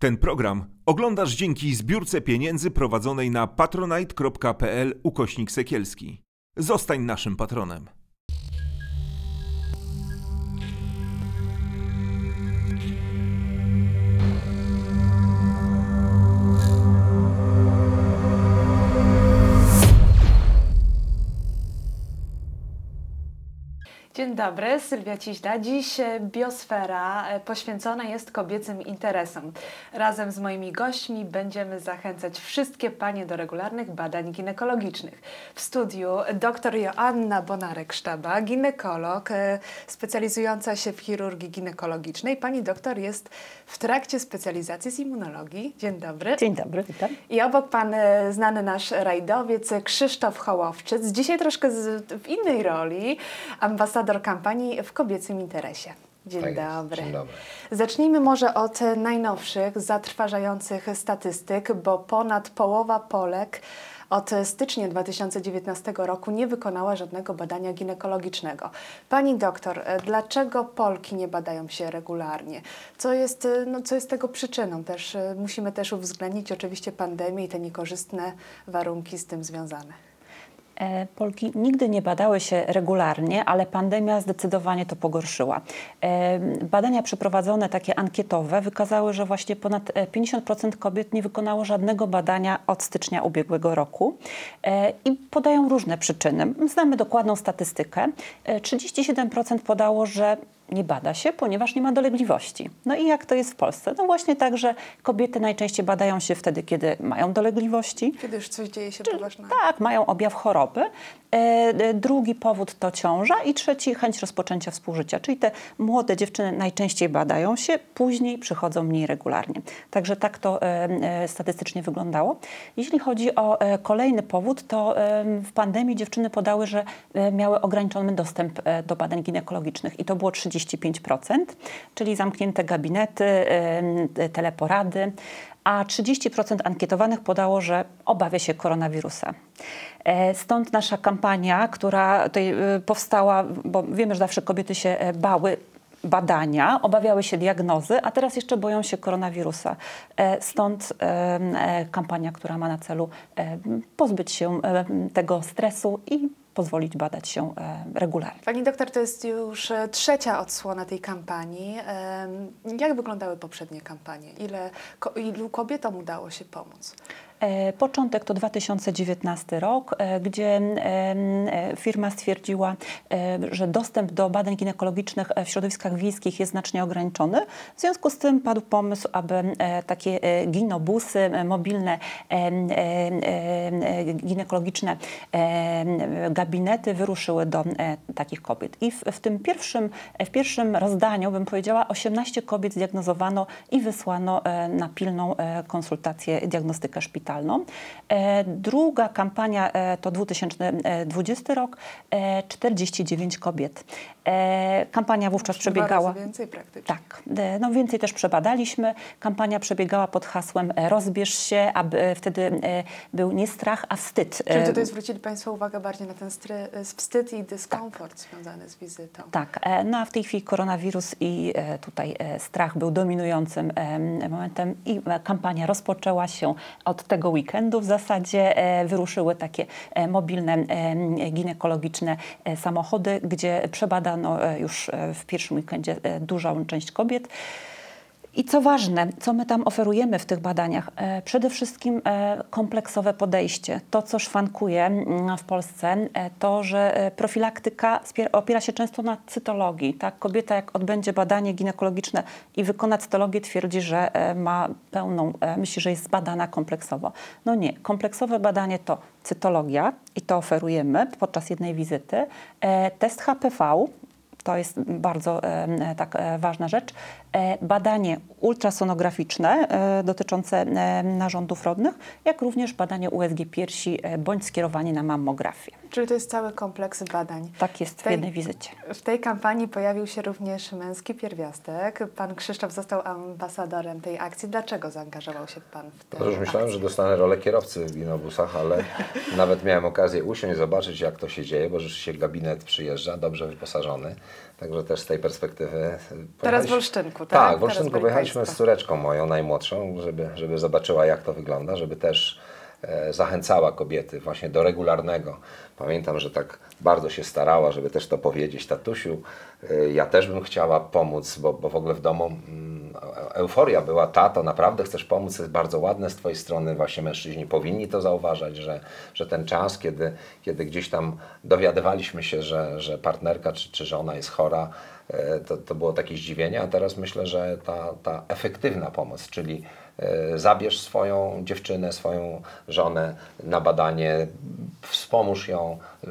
Ten program oglądasz dzięki zbiórce pieniędzy prowadzonej na patronite.pl ukośnik sekielski. Zostań naszym patronem. Dzień dobry, Sylwia Ciźla. Dziś e, biosfera e, poświęcona jest kobiecym interesom. Razem z moimi gośćmi będziemy zachęcać wszystkie panie do regularnych badań ginekologicznych. W studiu dr Joanna Bonarek-Sztaba, ginekolog e, specjalizująca się w chirurgii ginekologicznej. Pani doktor jest w trakcie specjalizacji z immunologii. Dzień dobry. Dzień dobry, witam. I obok pan znany nasz rajdowiec Krzysztof Hołowczyc, dzisiaj troszkę z, w innej roli, ambasador kampanii w kobiecym interesie. Dzień Tak dobry. Dzień dobry. Zacznijmy może od najnowszych, zatrważających statystyk, bo ponad połowa Polek od stycznia 2019 roku nie wykonała żadnego badania ginekologicznego. Pani doktor, dlaczego Polki nie badają się regularnie? Co jest, no, co jest tego przyczyną? Też, e, musimy też uwzględnić oczywiście pandemię i te niekorzystne warunki z tym związane. E, Polki nigdy nie badały się regularnie, ale pandemia zdecydowanie to pogorszyła. E, Badania przeprowadzone, takie ankietowe, wykazały, że właśnie ponad e, 50% kobiet nie wykonało żadnego badania od stycznia ubiegłego roku E, i podają różne przyczyny. Znamy dokładną statystykę. E, 37% podało, że nie bada się, ponieważ nie ma dolegliwości. No i jak to jest w Polsce? No właśnie tak, że kobiety najczęściej badają się wtedy, kiedy mają dolegliwości, Kiedy już coś dzieje się poważnego? tak, mają objaw choroby. E, drugi powód to ciąża i trzeci chęć rozpoczęcia współżycia. Czyli te młode dziewczyny najczęściej badają się, później przychodzą mniej regularnie. Także tak to e, e, statystycznie wyglądało. Jeśli chodzi o e, kolejny powód, to w pandemii dziewczyny podały, że e, miały ograniczony dostęp e, do badań ginekologicznych i to było 35%, czyli zamknięte gabinety, teleporady a 30% ankietowanych podało, że obawia się koronawirusa. E, Stąd nasza kampania, która tutaj e, powstała, bo wiemy, że zawsze kobiety się e, bały badania, obawiały się diagnozy, a teraz jeszcze boją się koronawirusa. Stąd kampania, która ma na celu pozbyć się tego stresu i pozwolić badać się e, regularnie. Pani doktor, to jest już e, trzecia odsłona tej kampanii. Jak wyglądały poprzednie kampanie? Ile, ilu kobietom udało się pomóc? E, Początek to 2019 rok, e, gdzie e, firma stwierdziła, że dostęp do badań ginekologicznych w środowiskach wiejskich jest znacznie ograniczony. W związku z tym padł pomysł, aby takie ginobusy, mobilne ginekologiczne gabinety wyruszyły do takich kobiet. I w, tym pierwszym, w pierwszym rozdaniu, bym powiedziała, 18 kobiet zdiagnozowano i wysłano na pilną konsultację, diagnostykę szpitalną. E, Druga kampania e, to 2020 rok, e, 49 kobiet. E, Kampania wówczas przebiegała. więcej praktycznie. Tak, e, no więcej też przebadaliśmy. Kampania przebiegała pod hasłem e, rozbierz się, aby wtedy był nie strach, a wstyd. Czyli tutaj zwrócili Państwo uwagę bardziej na ten wstyd i dyskomfort związany z wizytą. Tak, no a w tej chwili koronawirus i tutaj strach był dominującym em, momentem i kampania rozpoczęła się od tego weekendu. W zasadzie wyruszyły takie mobilne ginekologiczne samochody, gdzie przebadano e, już e, w pierwszym weekendzie e, dużą część kobiet. I co ważne, co my tam oferujemy w tych badaniach? Przede wszystkim kompleksowe podejście. To, co szwankuje mm, w Polsce, to, że profilaktyka opiera się często na cytologii. Tak? Kobieta, jak odbędzie badanie ginekologiczne i wykona cytologię, twierdzi, że ma pełną, myśli, że jest zbadana kompleksowo. No nie. Kompleksowe badanie to cytologia i to oferujemy podczas jednej wizyty. Test HPV, to jest bardzo e, tak e, ważna rzecz. E, badanie ultrasonograficzne e, dotyczące e, narządów rodnych, jak również badanie USG piersi bądź skierowanie na mammografię. Czyli to jest cały kompleks badań. Tak jest w Tej- jednej wizycie. W tej kampanii pojawił się również męski pierwiastek. Pan Krzysztof został ambasadorem tej akcji. Dlaczego zaangażował się Pan w tę No już myślałem, akcję? że dostanę rolę kierowcy w winobusach, ale nawet miałem okazję usiąść, zobaczyć jak to się dzieje, bo rzeczywiście gabinet przyjeżdża, dobrze wyposażony. Także też z tej perspektywy. e, Teraz w Olsztynku, tak? Tak, w Olsztynku pojechaliśmy z córeczką moją najmłodszą, żeby, żeby zobaczyła jak to wygląda, żeby też zachęcała kobiety właśnie do regularnego. Pamiętam, że tak bardzo się starała, żeby też to powiedzieć tatusiu. e, Ja też bym chciała pomóc, bo, bo w ogóle w domu mm, e- euforia była, tato, naprawdę chcesz pomóc, jest bardzo ładne z Twojej strony, właśnie mężczyźni powinni to zauważać, że, że ten czas, kiedy, kiedy gdzieś tam dowiadywaliśmy się, że, że partnerka czy, czy żona jest chora, e, to, to było takie zdziwienie, a teraz myślę, że ta, ta efektywna pomoc, czyli e, zabierz swoją dziewczynę, swoją żonę na badanie, wspomóż ją, e,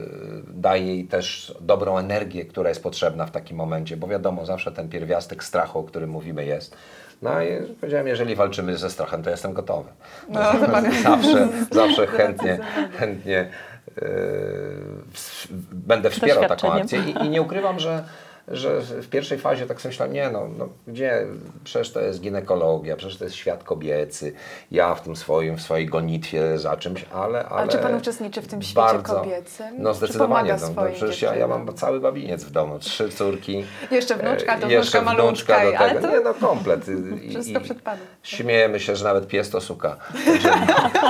daj jej też dobrą energię, która jest potrzebna w takim momencie, bo wiadomo, zawsze ten pierwiastek strachu, o którym mówimy jest. No i powiedziałem, jeżeli walczymy ze strachem, to jestem gotowy. No, to pan- zawsze, zawsze chętnie, chętnie e, ws- będę wspierał taką akcję i, i nie ukrywam, że, że w pierwszej fazie tak sobie myślałem, nie no, no gdzie, przecież to jest ginekologia, przecież to jest świat kobiecy, ja w tym swoim, w swojej gonitwie za czymś, ale... ale czy pan uczestniczy w tym świecie bardzo, kobiecym? No zdecydowanie, no, no, przecież ja, ja mam cały babiniec w domu, trzy córki. Jeszcze wnuczka, e, to jeszcze wnuczka wnuczka do ale tego, to- nie no komplet. I- Wszystko przed panem. Śmiejemy się, że nawet pies to suka,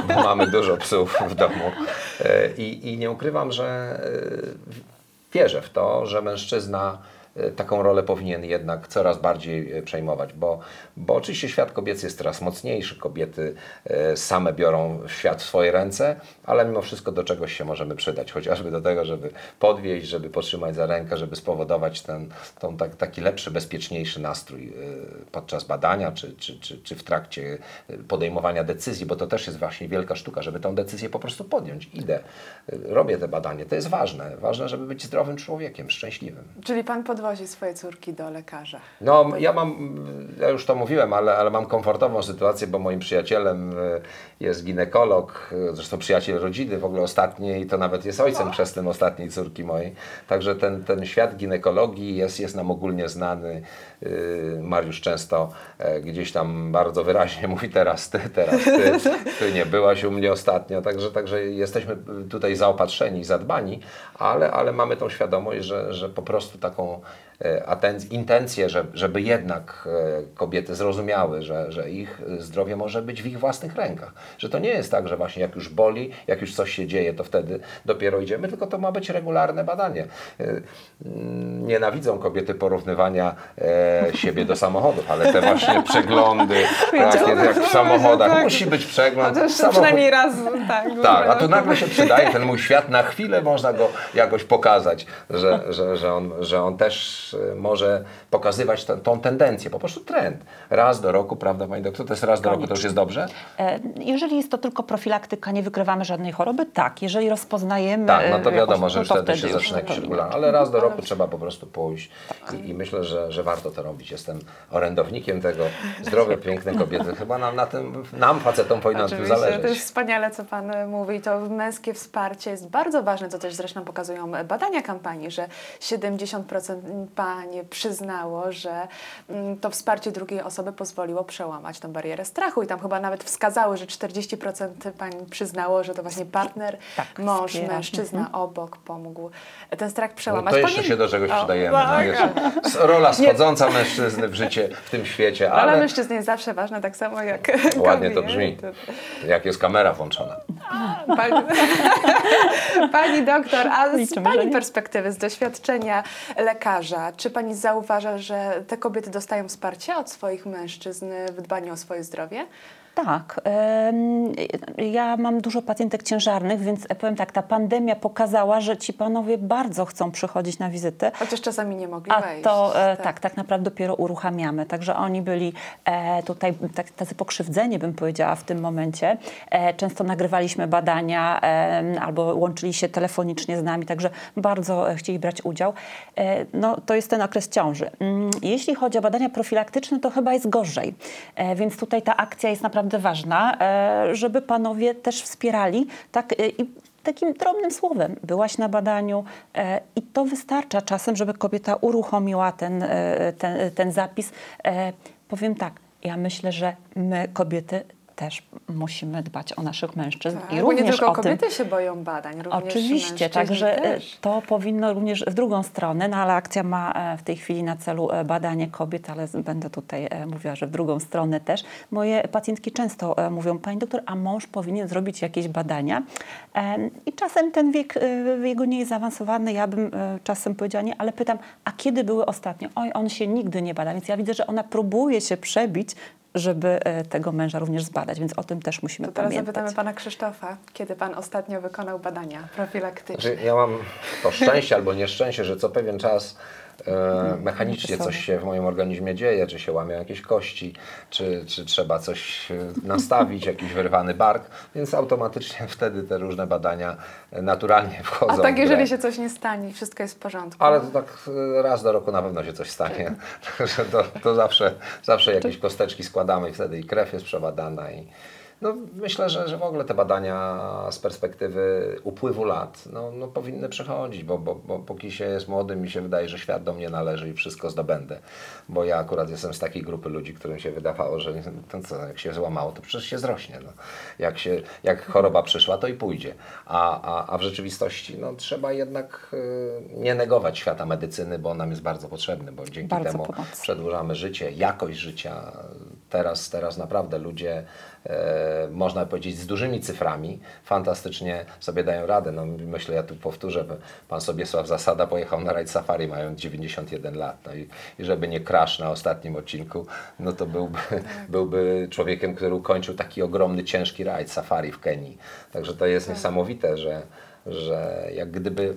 bo mamy dużo psów w domu. E, I, I nie ukrywam, że e, wierzę w to, że mężczyzna e, taką rolę powinien jednak coraz bardziej e, przejmować, bo, bo oczywiście świat kobiecy jest coraz mocniejszy, kobiety e, same biorą świat w swoje ręce, ale mimo wszystko do czegoś się możemy przydać, chociażby do tego, żeby podwieźć, żeby potrzymać za rękę, żeby spowodować ten tak, taki lepszy, bezpieczniejszy nastrój e, podczas badania czy, czy, czy, czy w trakcie e, podejmowania decyzji, bo to też jest właśnie wielka sztuka, żeby tą decyzję po prostu podjąć. Idę, e, robię te badanie, to jest ważne. Ważne, żeby być zdrowym człowiekiem, szczęśliwym. Czyli pan podwozi swoje córki do lekarza. No, ja mam, ja już to mówiłem, ale, ale mam komfortową sytuację, bo moim przyjacielem e, jest ginekolog, e, zresztą przyjaciel rodziny w ogóle ostatniej, to nawet jest ojcem chrzestnym ostatniej córki mojej. Także ten, ten świat ginekologii jest, jest nam ogólnie znany. E, Mariusz często gdzieś tam bardzo wyraźnie mówi teraz ty, teraz ty, ty nie byłaś u mnie ostatnio, także, także jesteśmy tutaj zaopatrzeni, zadbani, ale, ale mamy tą świadomość, że, że po prostu taką e, aten- intencję, że, żeby jednak e, kobiety zrozumiały, że, że ich e, zdrowie może być w ich własnych rękach. Że to nie jest tak, że właśnie jak już boli, jak już coś się dzieje, to wtedy dopiero idziemy, tylko to ma być regularne badanie. Nienawidzą kobiety porównywania siebie do samochodów, ale te właśnie przeglądy, takie jak w samochodach, musi być przegląd. Chociaż Samochód- przynajmniej raz, tak. tak, a tu nagle się przydaje ten mój świat, na chwilę można go jakoś pokazać, że, że, że, on, że on też y, może pokazywać tą tendencję, po prostu trend. Raz do roku, prawda Pani doktor, to jest raz do roku, to już jest dobrze? E, Jeżeli jest to tylko profilaktyka, nie wykrywamy żadnej choroby, tak. Jeżeli rozpoznajemy... Tak, no to e, wiadomo, że no to wtedy się już zaczyna jakiś ale raz do roku trzeba po prostu pójść i, i myślę, że, że warto to robić. Jestem orędownikiem tego. Zdrowe, piękne kobiety. Chyba nam na tym, nam facetom powinno na tym Oczywiście, zależeć. to jest wspaniale, co Pan mówi. To męskie wsparcie jest bardzo ważne, co też zresztą pokazują badania kampanii, że 70% pań przyznało, że mm, to wsparcie drugiej osoby pozwoliło przełamać tą barierę strachu. I tam chyba nawet wskazały, że 40% pań przyznało, że to właśnie partner, Tak, mąż, wspiera. mężczyzna obok pomógł ten strach No przełamać. to jeszcze nie- się do czegoś O, przydajemy. tak. No, s- rola schodząca mężczyzny w życie w tym świecie, Rola ale mężczyzny jest zawsze ważna, tak samo jak ładnie to brzmi. Jak jest kamera włączona. Pani, pani doktor, a z Pani nie. perspektywy, z doświadczenia lekarza, czy Pani zauważa, że te kobiety dostają wsparcie od swoich mężczyzn w dbaniu o swoje zdrowie? Tak. Ja mam dużo pacjentek ciężarnych, więc powiem tak, ta pandemia pokazała, że ci panowie bardzo chcą przychodzić na wizytę. Chociaż czasami nie mogli A wejść. to e, tak. tak, naprawdę dopiero uruchamiamy. Także oni byli e, tutaj tak, tacy pokrzywdzeni, bym powiedziała, w tym momencie. E, często nagrywaliśmy badania albo łączyli się telefonicznie z nami, także bardzo chcieli brać udział. No, to jest ten okres ciąży. Mm, Jeśli chodzi o badania profilaktyczne, to chyba jest gorzej. Więc tutaj ta akcja jest naprawdę ważna, e, żeby panowie też wspierali tak, e, i takim drobnym słowem. Byłaś na badaniu e, i to wystarcza czasem, żeby kobieta uruchomiła ten, ten, ten zapis. Powiem tak, ja myślę, że my kobiety też musimy dbać o naszych mężczyzn Tak, i również nie tylko o tym. kobiety się boją badań, również Oczywiście, także e, też. to powinno również w drugą stronę, no ale akcja ma e, w tej chwili na celu e, badanie kobiet, ale będę tutaj mówiła, że w drugą stronę też. Moje pacjentki często mówią, pani doktor, a mąż powinien zrobić jakieś badania i czasem ten wiek jego nie jest zaawansowany, ja bym czasem powiedziała nie, ale pytam, a kiedy były ostatnio? Oj, on się nigdy nie bada, więc ja widzę, że ona próbuje się przebić, żeby e, tego męża również zbadać, więc o tym też musimy To teraz pamiętać. zapytamy pana Krzysztofa, kiedy pan ostatnio wykonał badania profilaktyczne? Znaczy, ja mam to szczęście albo nieszczęście, że co pewien czas mechanicznie Wesoło. coś się w moim organizmie dzieje, czy się łamią jakieś kości, czy, czy trzeba coś e, nastawić, jakiś wyrwany bark, więc automatycznie wtedy te różne badania e, naturalnie wchodzą. A tak, jeżeli się coś nie stanie, wszystko jest w porządku. Ale to tak e, raz do roku na pewno się coś stanie. Także to, to zawsze, zawsze jakieś kosteczki składamy i wtedy i krew jest przebadana. I, no, myślę, że, że w ogóle te badania z perspektywy upływu lat no, no, powinny przychodzić, bo, bo, bo póki się jest młodym, mi się wydaje, że świat do mnie należy i wszystko zdobędę. Bo ja akurat jestem z takiej grupy ludzi, którym się wydawało, że to co, jak się złamało, to przecież się zrośnie. No. Jak, się, jak choroba przyszła, to i pójdzie. A, a, a w rzeczywistości no, trzeba jednak y, nie negować świata medycyny, bo on nam jest bardzo potrzebny, bo dzięki Bardzo temu pomocny. przedłużamy życie, jakość życia. Teraz, teraz naprawdę ludzie, można powiedzieć, z dużymi cyframi fantastycznie sobie dają radę. No, myślę, ja tu powtórzę, pan Sobiesław Zasada pojechał na rajd safari mając 91 lat. No i, i żeby nie crash na ostatnim odcinku, no to byłby, byłby człowiekiem, który ukończył taki ogromny, ciężki rajd safari w Kenii. Także to jest niesamowite, że, że jak gdyby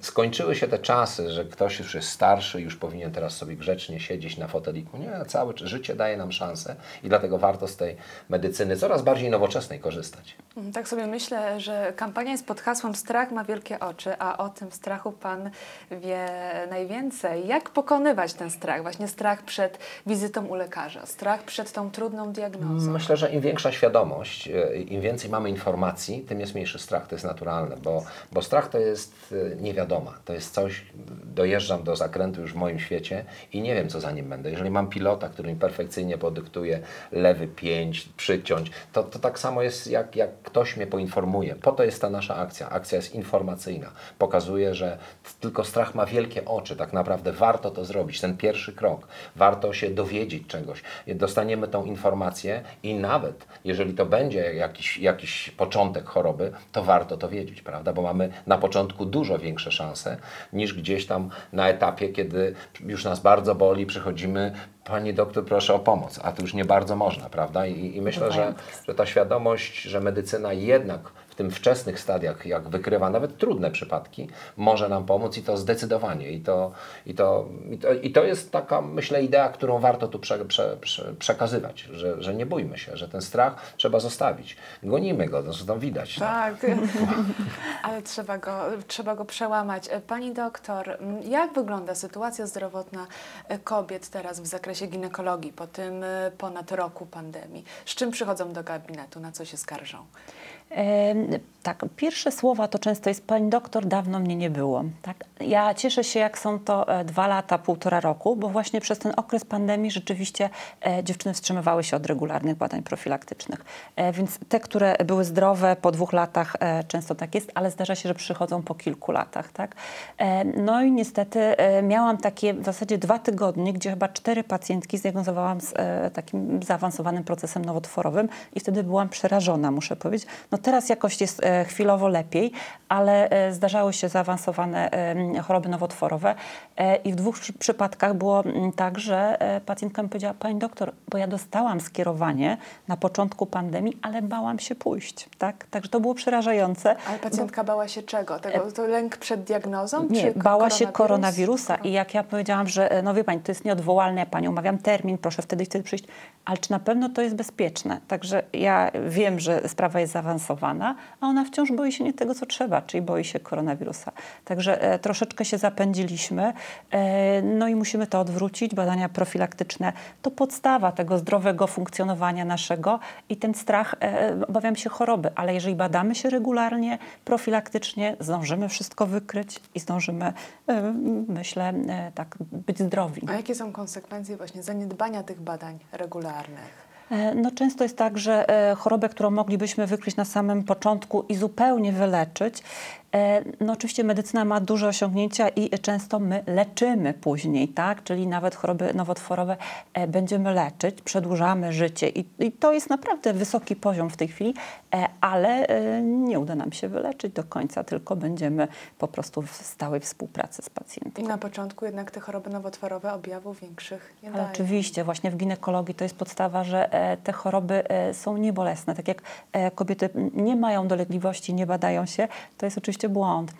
skończyły się te czasy, że ktoś już jest starszy, już powinien teraz sobie grzecznie siedzieć na foteliku. Nie, całe życie daje nam szansę i dlatego warto z tej medycyny coraz bardziej nowoczesnej korzystać. Mm, Tak sobie myślę, że kampania jest pod hasłem Strach ma wielkie oczy, a o tym strachu Pan wie najwięcej. Jak pokonywać ten strach? Właśnie strach przed wizytą u lekarza, strach przed tą trudną diagnozą. Myślę, że im większa świadomość, e, im więcej mamy informacji, tym jest mniejszy strach. To jest naturalne, bo, bo strach to jest e, niewiadoma. To jest coś, dojeżdżam do zakrętu już w moim świecie i nie wiem, co za nim będę. Jeżeli mam pilota, który mi perfekcyjnie podyktuje lewy pięć, przyciąć, to, to tak samo jest, jak, jak ktoś mnie poinformuje. Po to jest ta nasza akcja. Akcja jest informacyjna. Pokazuje, że tylko strach ma wielkie oczy. Tak naprawdę warto to zrobić. Ten pierwszy krok. Warto się dowiedzieć czegoś. Dostaniemy tą informację i nawet, jeżeli to będzie jakiś, jakiś początek choroby, to warto to wiedzieć, prawda? Bo mamy na początku dużo większe szanse niż gdzieś tam na etapie, kiedy już nas bardzo boli, przychodzimy, Pani doktor, proszę o pomoc, a to już nie bardzo można, prawda? I, i myślę, Bywają że, że ta świadomość, że medycyna jednak w tym wczesnych stadiach, jak wykrywa nawet trudne przypadki, może nam pomóc i to zdecydowanie. I to, i to, i to, i to jest taka, myślę, idea, którą warto tu prze, prze, prze, przekazywać, że, że nie bójmy się, że ten strach trzeba zostawić. Gonimy go, no, to tam widać. no. Tak, ale trzeba go, trzeba go przełamać. Pani doktor, jak wygląda sytuacja zdrowotna kobiet teraz w zakresie ginekologii po tym ponad roku pandemii? Z czym przychodzą do gabinetu, na co się skarżą? Tak, pierwsze słowa to często jest pani doktor, dawno mnie nie było. Tak? Ja cieszę się, jak są to e, dwa lata, półtora roku, bo właśnie przez ten okres pandemii rzeczywiście e, dziewczyny wstrzymywały się od regularnych badań profilaktycznych. E, więc te, które były zdrowe po dwóch latach, często tak jest, ale zdarza się, że przychodzą po kilku latach. Tak? No i niestety miałam takie w zasadzie dwa tygodnie, gdzie chyba cztery pacjentki zdiagnozowałam z takim zaawansowanym procesem nowotworowym i wtedy byłam przerażona, muszę powiedzieć. No teraz jakoś jest e, chwilowo lepiej, ale e, zdarzały się zaawansowane choroby nowotworowe e, i w dwóch przy- przypadkach było tak, że pacjentka mi powiedziała, pani doktor, bo ja dostałam skierowanie na początku pandemii, ale bałam się pójść, tak? Także to było przerażające. Ale pacjentka bała się czego? Tego, to lęk przed diagnozą? Nie, bała się koronawirus? koronawirusa i jak ja powiedziałam, że no wie pani, to jest nieodwołalne, ja pani umawiam termin, proszę wtedy i wtedy przyjść, ale czy na pewno to jest bezpieczne? Także ja wiem, że sprawa jest zaawansowana, a ona wciąż boi się nie tego, co trzeba, czyli boi się koronawirusa. Także e, troszeczkę się zapędziliśmy, e, no i musimy to odwrócić. Badania profilaktyczne to podstawa tego zdrowego funkcjonowania naszego i ten strach, e, obawiam się choroby, ale jeżeli badamy się regularnie, profilaktycznie, zdążymy wszystko wykryć i zdążymy, myślę, tak być zdrowi. A jakie są konsekwencje właśnie zaniedbania tych badań regularnych? E, No często jest tak, że e, chorobę, którą moglibyśmy wykryć na samym początku i zupełnie wyleczyć, no oczywiście medycyna ma duże osiągnięcia i często my leczymy później, tak? Czyli nawet choroby nowotworowe e, będziemy leczyć, przedłużamy życie i, i to jest naprawdę wysoki poziom w tej chwili, e, ale e, nie uda nam się wyleczyć do końca, tylko będziemy po prostu w stałej współpracy z pacjentem. I na początku jednak te choroby nowotworowe objawów większych nie dają. oczywiście, właśnie w ginekologii to jest podstawa, że e, te choroby e, są niebolesne. Tak jak e, kobiety nie mają dolegliwości, nie badają się, to jest oczywiście błąd, e,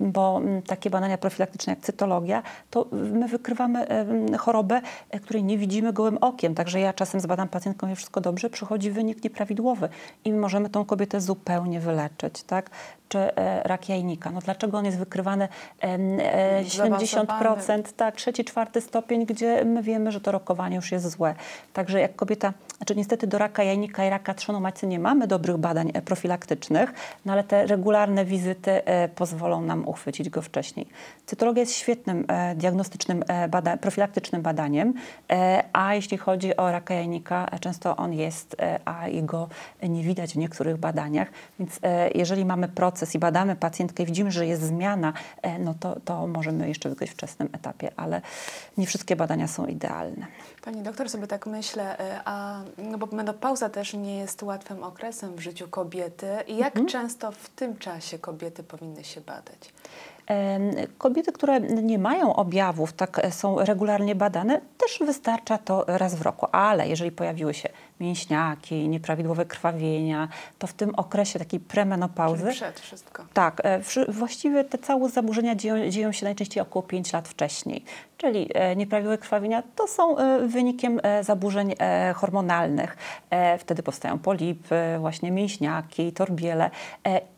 bo m, takie badania profilaktyczne jak cytologia, to my wykrywamy e, chorobę, e, której nie widzimy gołym okiem. Także ja czasem zbadam pacjentką, jest wszystko dobrze, przychodzi wynik nieprawidłowy i my możemy tą kobietę zupełnie wyleczyć, tak? Czy e, rak jajnika. No dlaczego on jest wykrywany em, e, 70%, Zaawansowany. tak, trzeci, czwarty stopień, gdzie my wiemy, że to rokowanie już jest złe. Także jak kobieta, znaczy niestety do raka jajnika i raka trzonu matcy nie mamy dobrych badań e, profilaktycznych, no ale te regularne wizyty e, pozwolą nam uchwycić go wcześniej. Cytologia jest świetnym e, diagnostycznym, e, bada profilaktycznym badaniem, e, a jeśli chodzi o raka jajnika, e, często on jest, e, a jego nie widać w niektórych badaniach, więc e, jeżeli mamy proces i badamy pacjentkę i widzimy, że jest zmiana, no to, to możemy jeszcze wykryć w wczesnym etapie, ale nie wszystkie badania są idealne. Pani doktor, sobie tak myślę, a no bo menopauza też nie jest łatwym okresem w życiu kobiety. I jak Mhm. często w tym czasie kobiety powinny się badać? Em, Kobiety, które nie mają objawów, tak e, są regularnie badane, też wystarcza to raz w roku, ale jeżeli pojawiły się mięśniaki, nieprawidłowe krwawienia, to w tym okresie takiej premenopauzy Czyli przed wszystko. Tak, e, właściwie te całe zaburzenia dzieją, dzieją się najczęściej około 5 lat wcześniej. Czyli e, nieprawidłowe krwawienia to są e, wynikiem e, zaburzeń e, hormonalnych. E, wtedy powstają polipy, właśnie mięśniaki, torbiele.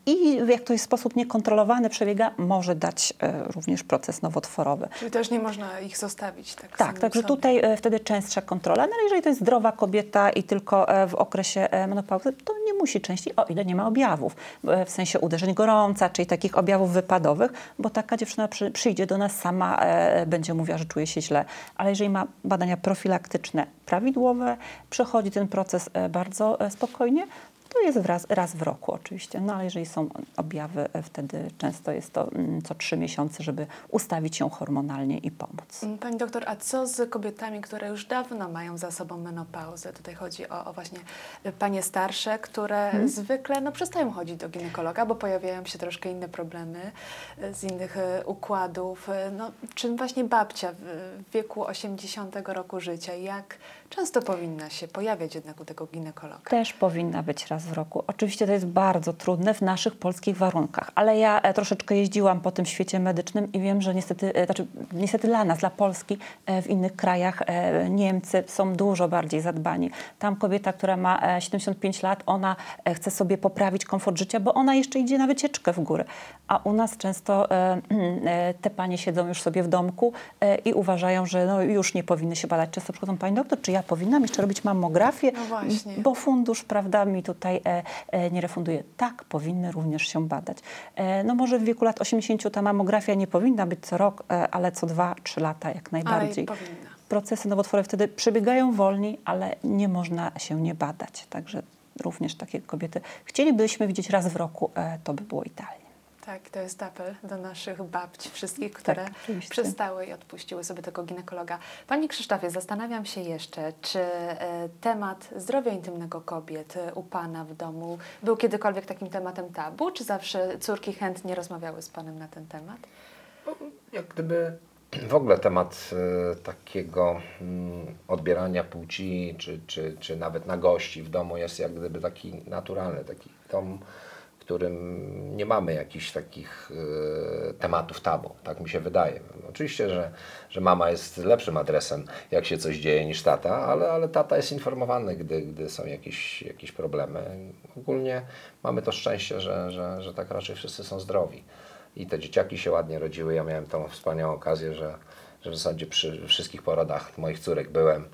I jak to jest w sposób niekontrolowany przebiega, może dać e, również proces nowotworowy. Czyli też nie można ich zostawić tak Tak, także sobie. tutaj e, wtedy częstsza kontrola, no ale jeżeli to jest zdrowa kobieta i tylko e, w okresie menopauzy, to nie musi częściej, o ile nie ma objawów, w sensie uderzeń gorąca, czyli takich objawów wypadowych, bo taka dziewczyna przy, przyjdzie do nas sama, będzie mówiła, że czuje się źle, ale jeżeli ma badania profilaktyczne prawidłowe, przechodzi ten proces bardzo spokojnie, to jest raz, raz w roku oczywiście, no ale jeżeli są objawy, e, wtedy często jest to mm, co trzy miesiące, żeby ustawić ją hormonalnie i pomóc. Mm, Pani doktor, a co z kobietami, które już dawno mają za sobą menopauzę? Tutaj chodzi o, o właśnie y, panie starsze, które Mhm. zwykle no, przestają chodzić do ginekologa, bo pojawiają się troszkę inne problemy y, z innych układów. No, czy właśnie babcia w, w wieku 80 roku życia, jak często powinna się pojawiać jednak u tego ginekologa? Też powinna być raz w roku. Oczywiście to jest bardzo trudne w naszych polskich warunkach, ale ja e, troszeczkę jeździłam po tym świecie medycznym i wiem, że niestety, e, znaczy, niestety dla nas, dla Polski, e, w innych krajach Niemcy są dużo bardziej zadbani. Tam kobieta, która ma e, 75 lat, ona chce sobie poprawić komfort życia, bo ona jeszcze idzie na wycieczkę w górę. A u nas często te panie siedzą już sobie w domku i uważają, że no, już nie powinny się badać. Często przychodzą, pani doktor, czy ja powinnam jeszcze robić mammografię? No właśnie. Bo fundusz, prawda, mi tutaj e, e, nie refunduje. Tak, powinny również się badać. E, no może w wieku lat 80 ta mamografia nie powinna być co rok, ale co 2-3 lata jak Ale najbardziej. powinna. Procesy nowotworowe wtedy przebiegają wolniej, ale nie można się nie badać. Także również takie kobiety chcielibyśmy widzieć raz w roku, to by było idealnie. Tak, to jest apel do naszych babci, wszystkich, które oczywiście. przestały i odpuściły sobie tego ginekologa. Pani Krzysztofie, zastanawiam się jeszcze, czy e, temat zdrowia intymnego kobiet e, u Pana w domu był kiedykolwiek takim tematem tabu, czy zawsze córki chętnie rozmawiały z Panem na ten temat? Jak gdyby w ogóle temat e, takiego mm, odbierania płci, czy, czy, czy nawet na gości w domu jest jak gdyby taki naturalny, taki dom, którym nie mamy jakichś takich e, tematów tabu, tak mi się wydaje. Oczywiście, że, że mama jest lepszym adresem, jak się coś dzieje niż tata, ale, ale tata jest informowany, gdy, gdy są jakieś, jakieś problemy. Ogólnie mamy to szczęście, że, że, że tak raczej wszyscy są zdrowi i te dzieciaki się ładnie rodziły. Ja miałem tą wspaniałą okazję, że, że w zasadzie przy wszystkich porodach moich córek byłem.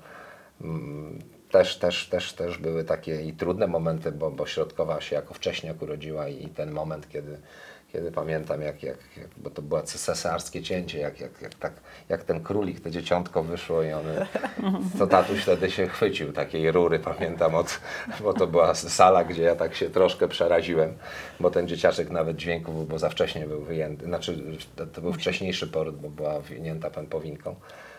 Też, też, też, też były takie i trudne momenty, bo, bo środkowa się jako wcześniak urodziła i ten moment, kiedy, kiedy pamiętam, jak, jak, jak bo to było cesarskie cięcie, jak, jak, jak, tak, jak ten królik, to dzieciątko wyszło i one, to tatuś wtedy się chwycił takiej rury, pamiętam, od, bo to była sala, gdzie ja tak się troszkę przeraziłem, bo ten dzieciaczek nawet dźwięków, bo za wcześnie był wyjęty, znaczy to, to był wcześniejszy poród, bo była wyjęta pępowinką.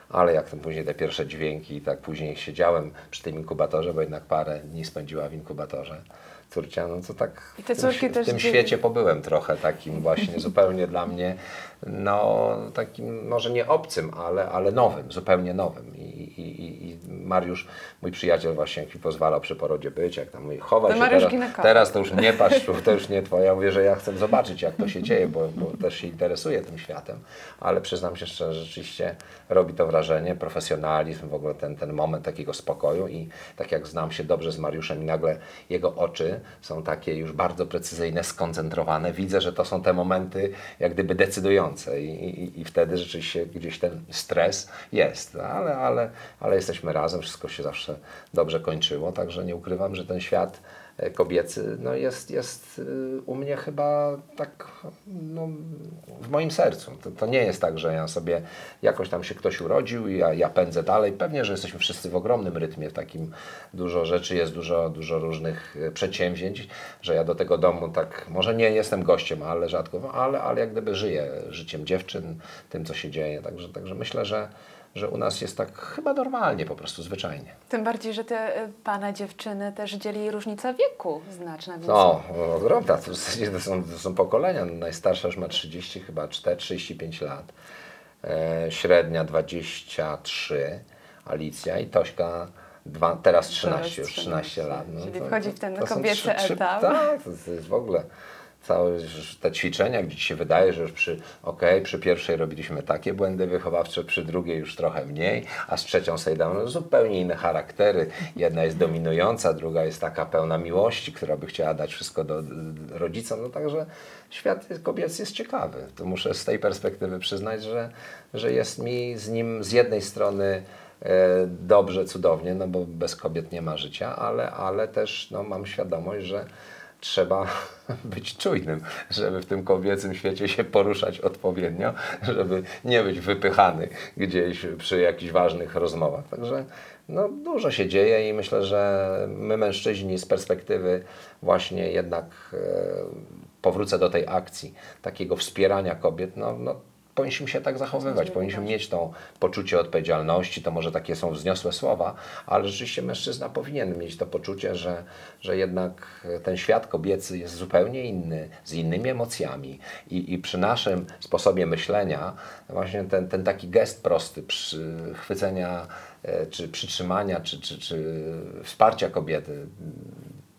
Ale jak tam później te pierwsze dźwięki i tak później siedziałem przy tym inkubatorze, bo jednak parę dni spędziła w inkubatorze córcia, no to tak I te w tym, w tym świecie pobyłem trochę takim właśnie zupełnie dla mnie, no takim może nie obcym, ale, ale nowym, zupełnie nowym. I, i, i- Mariusz, mój przyjaciel właśnie jak mi pozwalał przy porodzie być, jak tam mówi, chowaj To się Mariusz teraz, teraz to już nie patrz, to już nie twoja. Ja mówię, że ja chcę zobaczyć jak to się dzieje, bo, bo też się interesuję tym światem, ale przyznam się szczerze, że rzeczywiście robi to wrażenie, profesjonalizm, w ogóle ten, ten moment takiego spokoju i tak jak znam się dobrze z Mariuszem i nagle jego oczy są takie już bardzo precyzyjne, skoncentrowane, widzę, że to są te momenty jak gdyby decydujące i, i, i wtedy rzeczywiście gdzieś ten stres jest, ale, ale, ale jesteśmy razem, wszystko się zawsze dobrze kończyło, także nie ukrywam, że ten świat kobiecy no jest, jest y, u mnie chyba tak no, w moim sercu. To, to nie jest tak, że ja sobie jakoś tam się ktoś urodził i ja, ja pędzę dalej. Pewnie, że jesteśmy wszyscy w ogromnym rytmie, w takim dużo rzeczy jest, dużo, dużo różnych e, przedsięwzięć, że ja do tego domu tak, może nie jestem gościem, ale rzadko, ale, ale jak gdyby żyję życiem dziewczyn, tym co się dzieje. Także, także myślę, że, że u nas jest tak chyba normalnie, po prostu zwyczajnie. Tym bardziej, że te y, pana dziewczyny też dzieli różnica wieku znaczna. Więc No, ogromna. To, to, są, to są pokolenia. Najstarsza już ma 30, chyba 4, 35 lat. E, średnia 23, Alicja i Tośka dwa, teraz 13, już 13 lat. No, Czyli wchodzi w ten są kobiecy etap. Tak, to, to jest w ogóle całe te ćwiczenia, gdzie ci się wydaje, że już przy, okej, przy pierwszej robiliśmy takie błędy wychowawcze, przy drugiej już trochę mniej, a z trzecią sobie damy no, zupełnie inne charaktery. Jedna jest dominująca, druga jest taka pełna miłości, która by chciała dać wszystko do, do rodzicom. No także świat kobiecy jest ciekawy. To muszę z tej perspektywy przyznać, że, że jest mi z nim z jednej strony e, dobrze, cudownie, no bo bez kobiet nie ma życia, ale, ale też no, mam świadomość, że trzeba być czujnym, żeby w tym kobiecym świecie się poruszać odpowiednio, żeby nie być wypychany gdzieś przy jakichś ważnych rozmowach. Także no, dużo się dzieje i myślę, że my mężczyźni z perspektywy właśnie jednak e, powrócę do tej akcji, takiego wspierania kobiet, no, no powinniśmy się tak zachowywać, powinniśmy mieć to poczucie odpowiedzialności, to może takie są wzniosłe słowa, ale rzeczywiście mężczyzna powinien mieć to poczucie, że, że jednak ten świat kobiecy jest zupełnie inny, z innymi emocjami i, i przy naszym sposobie myślenia właśnie ten, ten taki gest prosty przy chwycenia e, czy przytrzymania, czy, czy, czy wsparcia kobiety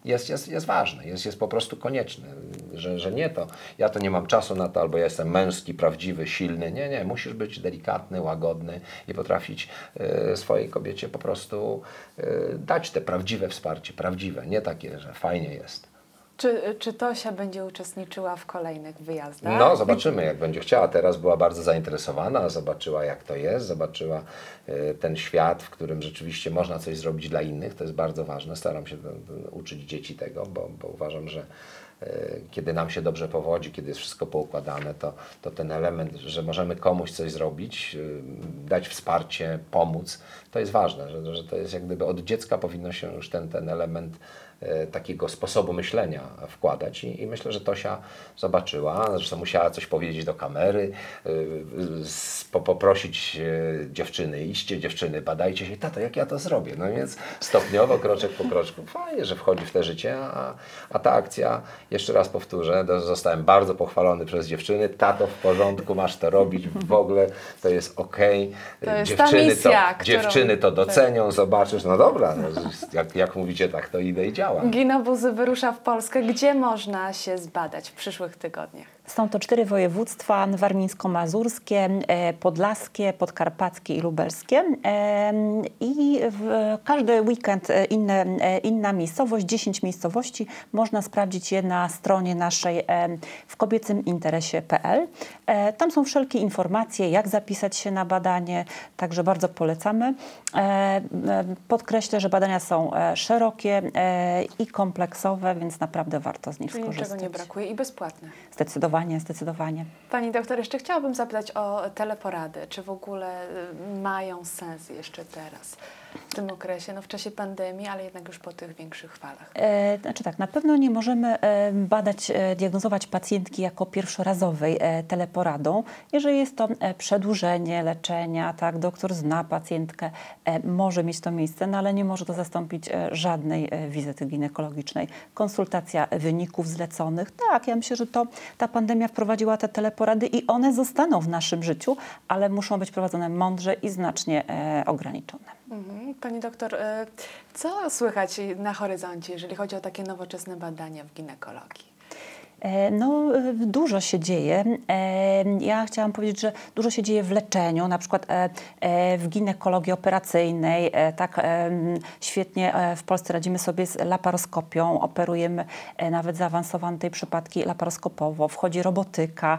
jest, jest, jest ważny, jest, jest po prostu konieczny, że, że nie to, ja to nie mam czasu na to, albo ja jestem męski, prawdziwy, silny. Nie, nie, musisz być delikatny, łagodny i potrafić e, swojej kobiecie po prostu e, dać te prawdziwe wsparcie, prawdziwe, nie takie, że fajnie jest. Czy, czy Tosia będzie uczestniczyła w kolejnych wyjazdach? No, zobaczymy, jak będzie chciała. Teraz była bardzo zainteresowana, zobaczyła, jak to jest, zobaczyła e, ten świat, w którym rzeczywiście można coś zrobić dla innych. To jest bardzo ważne. Staram się ten- uczyć dzieci tego, bo, bo uważam, że e, kiedy nam się dobrze powodzi, kiedy jest wszystko poukładane, to, to ten element, że możemy komuś coś zrobić, dać wsparcie, pomóc, to jest ważne, że, że to jest jak gdyby od dziecka powinno się już ten, ten element takiego sposobu myślenia wkładać I, i myślę, że Tosia zobaczyła, zresztą musiała coś powiedzieć do kamery, e, po, poprosić e, dziewczyny, idźcie dziewczyny, badajcie się, tato, jak ja to zrobię, no więc stopniowo, kroczek po kroczku, fajnie, że wchodzi w te życie, a, a ta akcja, jeszcze raz powtórzę, zostałem bardzo pochwalony przez dziewczyny, tato w porządku, masz to robić, w ogóle to jest okej, To jest ta dziewczyny misja, to, dziewczyny to docenią, zobaczysz, no dobra, no, jak, jak mówicie tak, to idę i działam. Ginobuzy wyrusza w Polskę. Gdzie można się zbadać w przyszłych tygodniach? Są to cztery województwa: warmińsko-mazurskie, e, podlaskie, podkarpackie i lubelskie. Em, I w każdy weekend e, inne, e, inna miejscowość, 10 miejscowości. Można sprawdzić je na stronie naszej w kobiecyminteresie.pl. E, Tam są wszelkie informacje, jak zapisać się na badanie, także bardzo polecamy. E, e, Podkreślę, że badania są e, szerokie e, i kompleksowe, więc naprawdę warto z nich Czyli niczego skorzystać. nie brakuje i bezpłatne. Zdecydowanie zdecydowanie, zdecydowanie. Pani doktor, jeszcze chciałabym zapytać o teleporady. Czy w ogóle y, mają sens jeszcze teraz, w tym okresie, no w czasie pandemii, ale jednak już po tych większych falach? E, Znaczy tak, na pewno nie możemy e, badać, e, diagnozować pacjentki jako pierwszorazowej e, teleporadą. Jeżeli jest to przedłużenie leczenia, tak, doktor zna pacjentkę, może mieć to miejsce, no ale nie może to zastąpić żadnej wizyty ginekologicznej. Konsultacja wyników zleconych, tak, ja myślę, że to ta pandemia wprowadziła te teleporady i one zostaną w naszym życiu, ale muszą być prowadzone mądrze i znacznie ograniczone. Mhm. Pani doktor, y, co słychać na horyzoncie, jeżeli chodzi o takie nowoczesne badania w ginekologii? E, No, dużo się dzieje. E, Ja chciałam powiedzieć, że dużo się dzieje w leczeniu, na przykład e, w ginekologii operacyjnej. Tak świetnie w Polsce radzimy sobie z laparoskopią, operujemy nawet zaawansowane tej przypadki laparoskopowo. Wchodzi robotyka,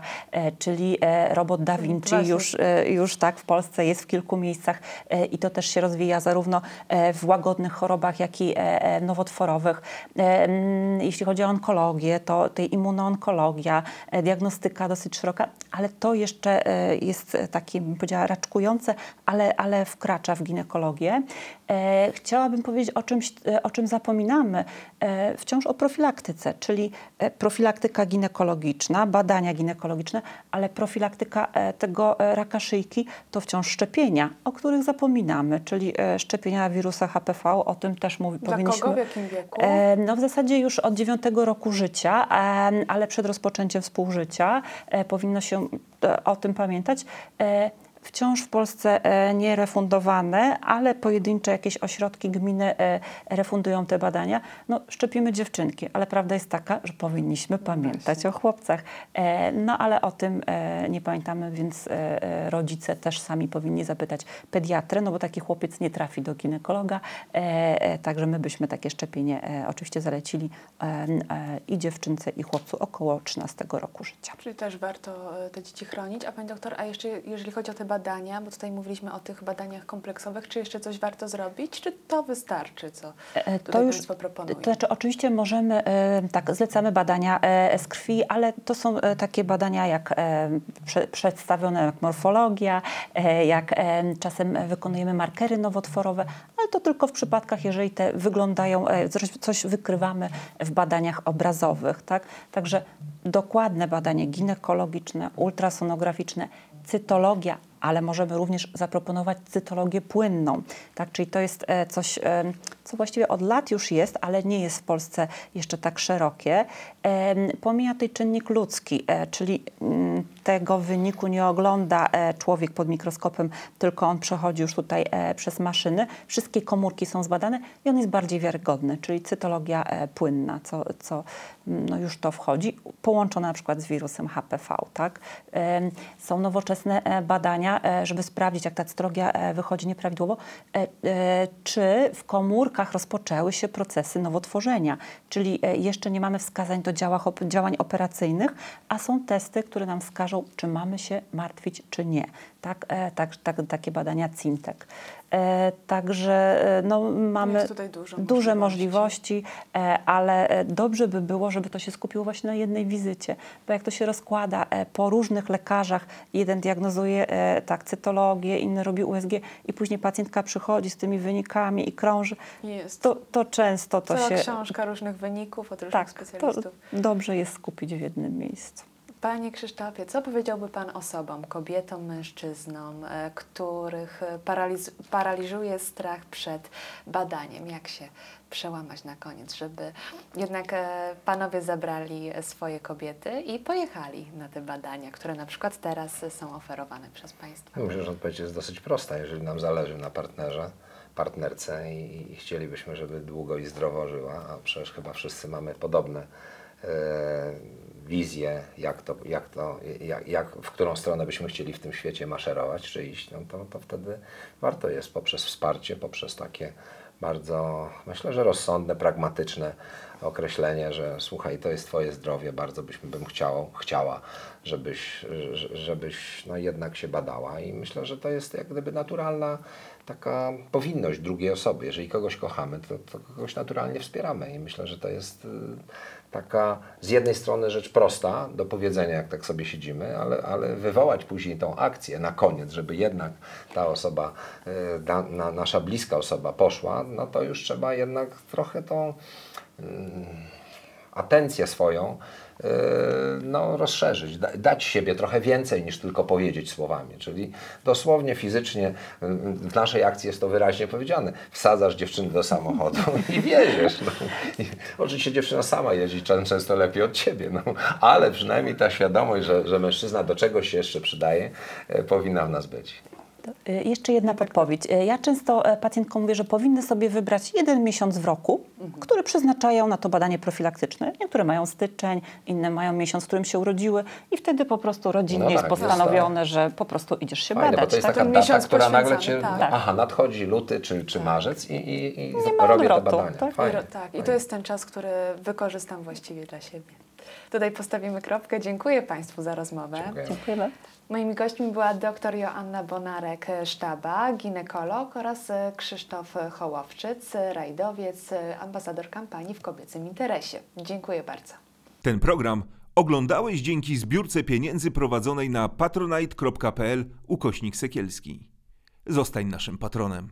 czyli robot Da Vinci Właśnie. już już tak w Polsce jest w kilku miejscach i to też się rozwija zarówno w łagodnych chorobach, jak i nowotworowych. Jeśli chodzi o onkologię, to tej immunoonkologia, e, diagnostyka dosyć szeroka, ale to jeszcze e, jest takie, bym powiedziała, raczkujące, ale, ale wkracza w ginekologię. E, Chciałabym powiedzieć o czymś, o czym zapominamy, wciąż o profilaktyce, czyli profilaktyka ginekologiczna, badania ginekologiczne, ale profilaktyka tego raka szyjki to wciąż szczepienia, o których zapominamy, czyli szczepienia wirusa HPV, o tym też mówi, Dla powinniśmy... kogo, w jakim wieku? No w zasadzie już od dziewiątego roku życia, ale przed rozpoczęciem współżycia e, powinno się e, o tym pamiętać. Wciąż w Polsce e, nierefundowane, ale pojedyncze jakieś ośrodki, gminy e, refundują te badania. No, szczepimy dziewczynki, ale prawda jest taka, że powinniśmy pamiętać o chłopcach. E, No ale o tym nie pamiętamy, więc rodzice też sami powinni zapytać pediatrę, no bo taki chłopiec nie trafi do ginekologa. Także my byśmy takie szczepienie oczywiście zalecili i dziewczynce, i chłopcu około 13 roku życia. Czyli też warto te dzieci chronić. A Pani doktor, a jeszcze jeżeli chodzi o te badania, bo tutaj mówiliśmy o tych badaniach kompleksowych, czy jeszcze coś warto zrobić, czy to wystarczy, co E, To już, Państwo proponują? to znaczy oczywiście możemy, e, tak, zlecamy badania e, z krwi, ale to są takie badania jak prze, przedstawione jak morfologia, jak czasem wykonujemy markery nowotworowe, ale to tylko w przypadkach, jeżeli te wyglądają, coś, coś wykrywamy w badaniach obrazowych, tak? Także dokładne badanie ginekologiczne, ultrasonograficzne, cytologia, ale możemy również zaproponować cytologię płynną. Tak? Czyli to jest e, coś, e, co właściwie od lat już jest, ale nie jest w Polsce jeszcze tak szerokie. Em, Pomija tutaj czynnik ludzki, e, czyli mm, tego wyniku nie ogląda e, człowiek pod mikroskopem, tylko on przechodzi już tutaj e, przez maszyny. Wszystkie komórki są zbadane i on jest bardziej wiarygodny, czyli cytologia e, płynna, co, co mm, no już to wchodzi, połączona na przykład z wirusem HPV. Tak? Są nowoczesne e, badania, e, żeby sprawdzić, jak ta cytologia e, wychodzi nieprawidłowo, e, czy w komórkach rozpoczęły się procesy nowotworzenia, czyli jeszcze nie mamy wskazań do działań operacyjnych, a są testy, które nam wskażą, czy mamy się martwić, czy nie. Tak, tak, tak, takie badania CINTEK. E, Także no, mamy tutaj dużo duże możliwości. możliwości, e, ale dobrze by było, żeby to się skupiło właśnie na jednej wizycie, bo jak to się rozkłada e, po różnych lekarzach, jeden diagnozuje tak cytologię, inny robi USG i później pacjentka przychodzi z tymi wynikami i krąży, Jest to, to często to cała się... książka różnych wyników od różnych Tak, to specjalistów. dobrze jest skupić w jednym miejscu. Panie Krzysztofie, co powiedziałby Pan osobom, kobietom, mężczyznom, e, których paraliz- paraliżuje strach przed badaniem? Jak się przełamać na koniec, żeby jednak e, Panowie zabrali e, swoje kobiety i pojechali na te badania, które na przykład teraz e, są oferowane przez Państwa? Myślę, że odpowiedź jest dosyć prosta. Jeżeli nam zależy na partnerze, partnerce i, i chcielibyśmy, żeby długo i zdrowo żyła, a przecież chyba wszyscy mamy podobne e, wizje, jak to, jak to, jak, jak, w którą stronę byśmy chcieli w tym świecie maszerować, czy iść, no to, to wtedy warto jest poprzez wsparcie, poprzez takie bardzo, myślę, że rozsądne, pragmatyczne określenie, że słuchaj, to jest Twoje zdrowie, bardzo byśmy bym chciało, chciała, żebyś, żebyś no jednak się badała i myślę, że to jest jak gdyby naturalna taka powinność drugiej osoby. Jeżeli kogoś kochamy, to, to kogoś naturalnie wspieramy i myślę, że to jest taka z jednej strony rzecz prosta do powiedzenia, jak tak sobie siedzimy, ale, ale wywołać później tą akcję na koniec, żeby jednak ta osoba, da, na, nasza bliska osoba poszła, no to już trzeba jednak trochę tą atencję swoją no, rozszerzyć, da, dać siebie trochę więcej niż tylko powiedzieć słowami. Czyli dosłownie, fizycznie yy, w naszej akcji jest to wyraźnie powiedziane. Wsadzasz dziewczynę do samochodu i wieziesz. No. I oczywiście dziewczyna sama jeździ czę- często lepiej od ciebie, no. ale przynajmniej ta świadomość, że, że mężczyzna do czegoś się jeszcze przydaje, yy, powinna w nas być. Y, Jeszcze jedna podpowiedź. Y, Ja często e, pacjentkom mówię, że powinny sobie wybrać jeden miesiąc w roku, który przeznaczają na to badanie profilaktyczne. Niektóre mają styczeń, inne mają miesiąc, w którym się urodziły i wtedy po prostu rodzinnie No jest tak, jest postanowione, że po prostu idziesz się Fajne, bo badać. to jest Tak, taka ten data, miesiąc która nagle cię... tak. Aha, nadchodzi luty czy, czy marzec i, i, i Nie ma robię te odwrotu, badania. tak? Ro- tak, i to jest ten czas, który wykorzystam właściwie dla siebie. Tutaj postawimy kropkę. Dziękuję Państwu za rozmowę. Dziękuję. Dziękujemy. Moimi gośćmi była dr Joanna Bonarek-Sztaba, ginekolog oraz e, Krzysztof Hołowczyc, rajdowiec, e, ambasador kampanii w kobiecym interesie. Dziękuję bardzo. Ten program oglądałeś dzięki zbiórce pieniędzy prowadzonej na patronite.pl ukośnik sekielski. Zostań naszym patronem.